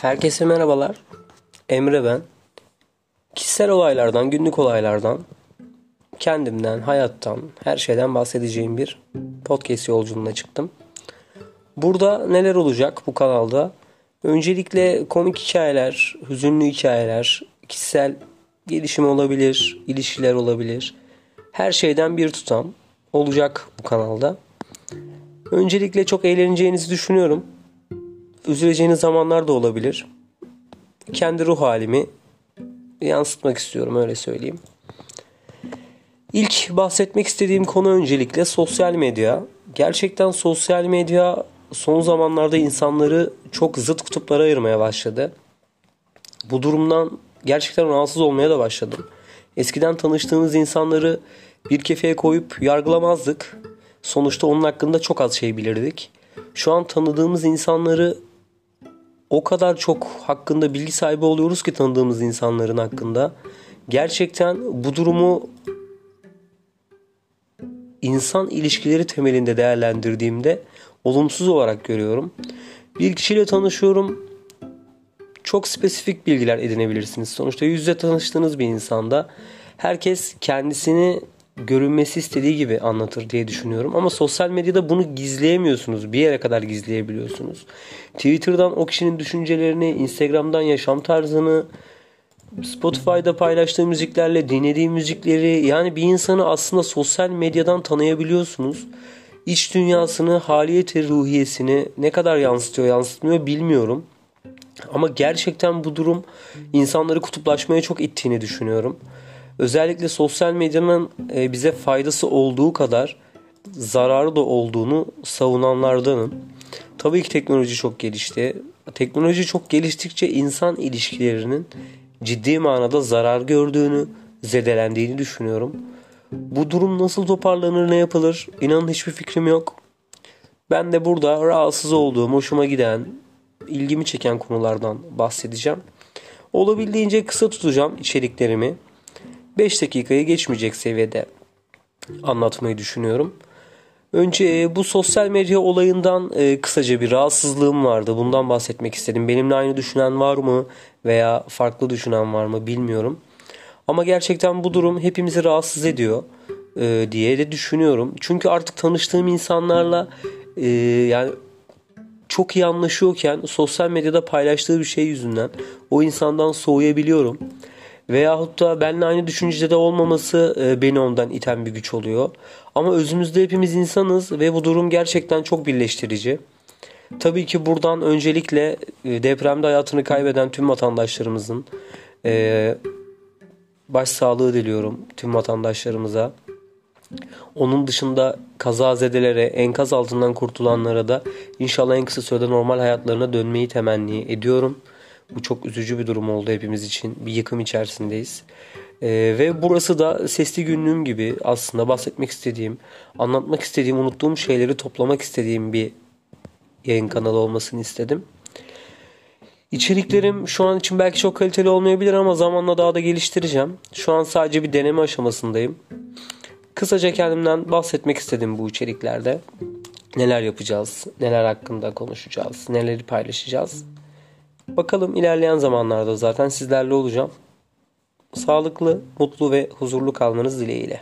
Herkese merhabalar. Emre ben. Kişisel olaylardan, günlük olaylardan, kendimden, hayattan, her şeyden bahsedeceğim bir podcast yolculuğuna çıktım. Burada neler olacak bu kanalda? Öncelikle komik hikayeler, hüzünlü hikayeler, kişisel gelişim olabilir, ilişkiler olabilir. Her şeyden bir tutam olacak bu kanalda. Öncelikle çok eğleneceğinizi düşünüyorum. Üzüleceğiniz zamanlar da olabilir. Kendi ruh halimi yansıtmak istiyorum öyle söyleyeyim. İlk bahsetmek istediğim konu öncelikle sosyal medya. Gerçekten sosyal medya son zamanlarda insanları çok zıt kutuplara ayırmaya başladı. Bu durumdan gerçekten rahatsız olmaya da başladım. Eskiden tanıştığımız insanları bir kefeye koyup yargılamazdık. Sonuçta onun hakkında çok az şey bilirdik. Şu an tanıdığımız insanları o kadar çok hakkında bilgi sahibi oluyoruz ki tanıdığımız insanların hakkında. Gerçekten bu durumu insan ilişkileri temelinde değerlendirdiğimde olumsuz olarak görüyorum. Bir kişiyle tanışıyorum. Çok spesifik bilgiler edinebilirsiniz. Sonuçta yüzde tanıştığınız bir insanda herkes kendisini görünmesi istediği gibi anlatır diye düşünüyorum. Ama sosyal medyada bunu gizleyemiyorsunuz. Bir yere kadar gizleyebiliyorsunuz. Twitter'dan o kişinin düşüncelerini, Instagram'dan yaşam tarzını, Spotify'da paylaştığı müziklerle dinlediği müzikleri yani bir insanı aslında sosyal medyadan tanıyabiliyorsunuz. İç dünyasını, haliyeti, ruhiyesini ne kadar yansıtıyor, yansıtmıyor bilmiyorum. Ama gerçekten bu durum insanları kutuplaşmaya çok ittiğini düşünüyorum. Özellikle sosyal medyanın e, bize faydası olduğu kadar zararı da olduğunu savunanlardanım. Tabii ki teknoloji çok gelişti. Teknoloji çok geliştikçe insan ilişkilerinin ciddi manada zarar gördüğünü, zedelendiğini düşünüyorum. Bu durum nasıl toparlanır, ne yapılır? İnanın hiçbir fikrim yok. Ben de burada rahatsız olduğum, hoşuma giden, ilgimi çeken konulardan bahsedeceğim. Olabildiğince kısa tutacağım içeriklerimi. 5 dakikayı geçmeyecek seviyede anlatmayı düşünüyorum. Önce e, bu sosyal medya olayından e, kısaca bir rahatsızlığım vardı. Bundan bahsetmek istedim. Benimle aynı düşünen var mı veya farklı düşünen var mı bilmiyorum. Ama gerçekten bu durum hepimizi rahatsız ediyor e, diye de düşünüyorum. Çünkü artık tanıştığım insanlarla yani çok iyi anlaşıyorken sosyal medyada paylaştığı bir şey yüzünden o insandan soğuyabiliyorum. Veyahut da benimle aynı düşüncede olmaması e, beni ondan iten bir güç oluyor. Ama özümüzde hepimiz insanız ve bu durum gerçekten çok birleştirici. Tabii ki buradan öncelikle e, depremde hayatını kaybeden tüm vatandaşlarımızın e, başsağlığı diliyorum tüm vatandaşlarımıza. Onun dışında kazazedelere, enkaz altından kurtulanlara da inşallah en kısa sürede normal hayatlarına dönmeyi temenni ediyorum. Bu çok üzücü bir durum oldu hepimiz için. Bir yıkım içerisindeyiz. Ee, ve burası da sesli günlüğüm gibi aslında bahsetmek istediğim, anlatmak istediğim, unuttuğum şeyleri toplamak istediğim bir yayın kanalı olmasını istedim. İçeriklerim şu an için belki çok kaliteli olmayabilir ama zamanla daha da geliştireceğim. Şu an sadece bir deneme aşamasındayım. Kısaca kendimden bahsetmek istedim bu içeriklerde. Neler yapacağız, neler hakkında konuşacağız, neleri paylaşacağız. Bakalım ilerleyen zamanlarda zaten sizlerle olacağım. Sağlıklı, mutlu ve huzurlu kalmanız dileğiyle.